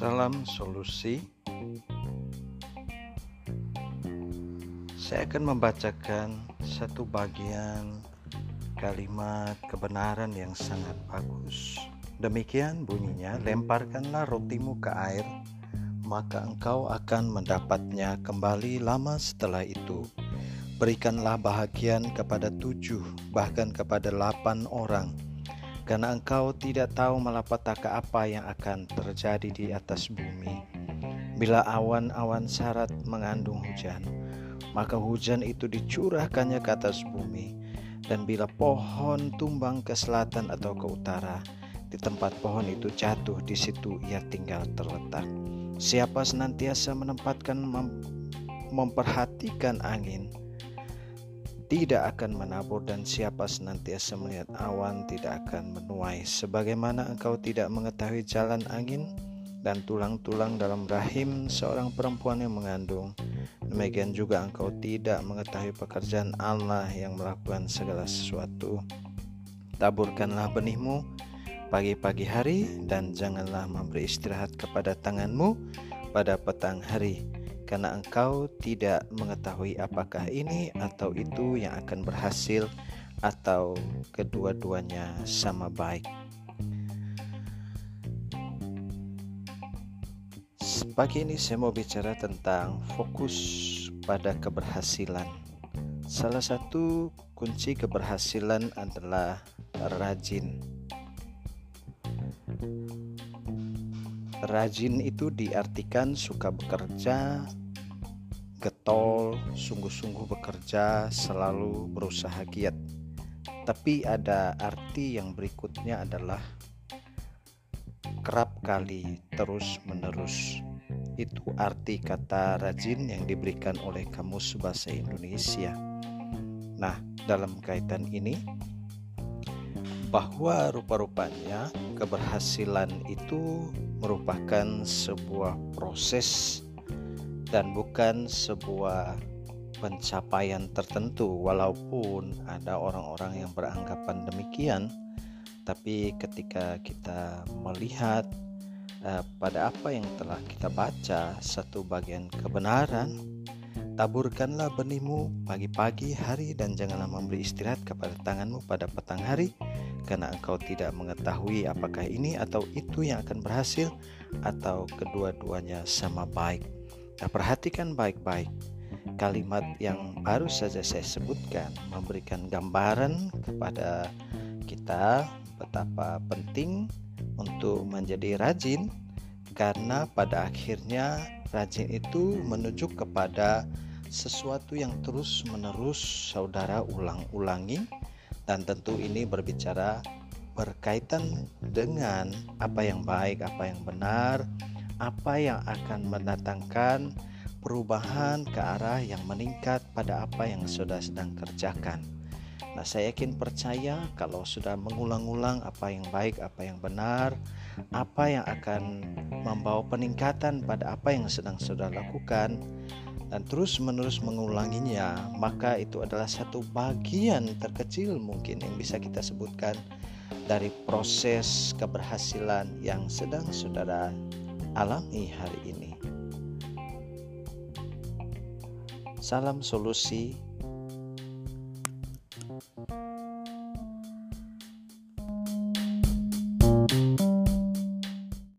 Salam solusi. Saya akan membacakan satu bagian kalimat kebenaran yang sangat bagus. Demikian bunyinya, lemparkanlah rotimu ke air, maka engkau akan mendapatnya kembali lama setelah itu. Berikanlah bahagian kepada tujuh, bahkan kepada delapan orang karena engkau tidak tahu malapetaka apa yang akan terjadi di atas bumi. Bila awan-awan syarat mengandung hujan, maka hujan itu dicurahkannya ke atas bumi. Dan bila pohon tumbang ke selatan atau ke utara, di tempat pohon itu jatuh, di situ ia tinggal terletak. Siapa senantiasa menempatkan mem memperhatikan angin, tidak akan menabur dan siapa senantiasa melihat awan tidak akan menuai. Sebagaimana engkau tidak mengetahui jalan angin dan tulang-tulang dalam rahim seorang perempuan yang mengandung demikian juga engkau tidak mengetahui pekerjaan Allah yang melakukan segala sesuatu. Taburkanlah benihmu pagi-pagi hari dan janganlah memberi istirahat kepada tanganmu pada petang hari karena engkau tidak mengetahui apakah ini atau itu yang akan berhasil atau kedua-duanya sama baik. Pagi ini saya mau bicara tentang fokus pada keberhasilan. Salah satu kunci keberhasilan adalah rajin. Rajin itu diartikan suka bekerja, getol, sungguh-sungguh bekerja, selalu berusaha giat. Tapi ada arti yang berikutnya adalah kerap kali terus-menerus. Itu arti kata rajin yang diberikan oleh Kamus Bahasa Indonesia. Nah, dalam kaitan ini bahwa rupa-rupanya keberhasilan itu merupakan sebuah proses dan bukan sebuah pencapaian tertentu. Walaupun ada orang-orang yang beranggapan demikian tapi ketika kita melihat uh, pada apa yang telah kita baca satu bagian kebenaran taburkanlah benihmu pagi-pagi hari dan janganlah memberi istirahat kepada tanganmu pada petang hari karena engkau tidak mengetahui apakah ini atau itu yang akan berhasil atau kedua-duanya sama baik Nah, perhatikan baik-baik. Kalimat yang baru saja saya sebutkan memberikan gambaran kepada kita betapa penting untuk menjadi rajin karena pada akhirnya rajin itu menuju kepada sesuatu yang terus-menerus saudara ulang-ulangi dan tentu ini berbicara berkaitan dengan apa yang baik, apa yang benar, apa yang akan mendatangkan perubahan ke arah yang meningkat pada apa yang sudah sedang kerjakan. Nah, saya yakin percaya kalau sudah mengulang-ulang apa yang baik, apa yang benar, apa yang akan membawa peningkatan pada apa yang sedang sudah lakukan dan terus-menerus mengulanginya, maka itu adalah satu bagian terkecil mungkin yang bisa kita sebutkan dari proses keberhasilan yang sedang saudara alami hari ini. Salam solusi thank you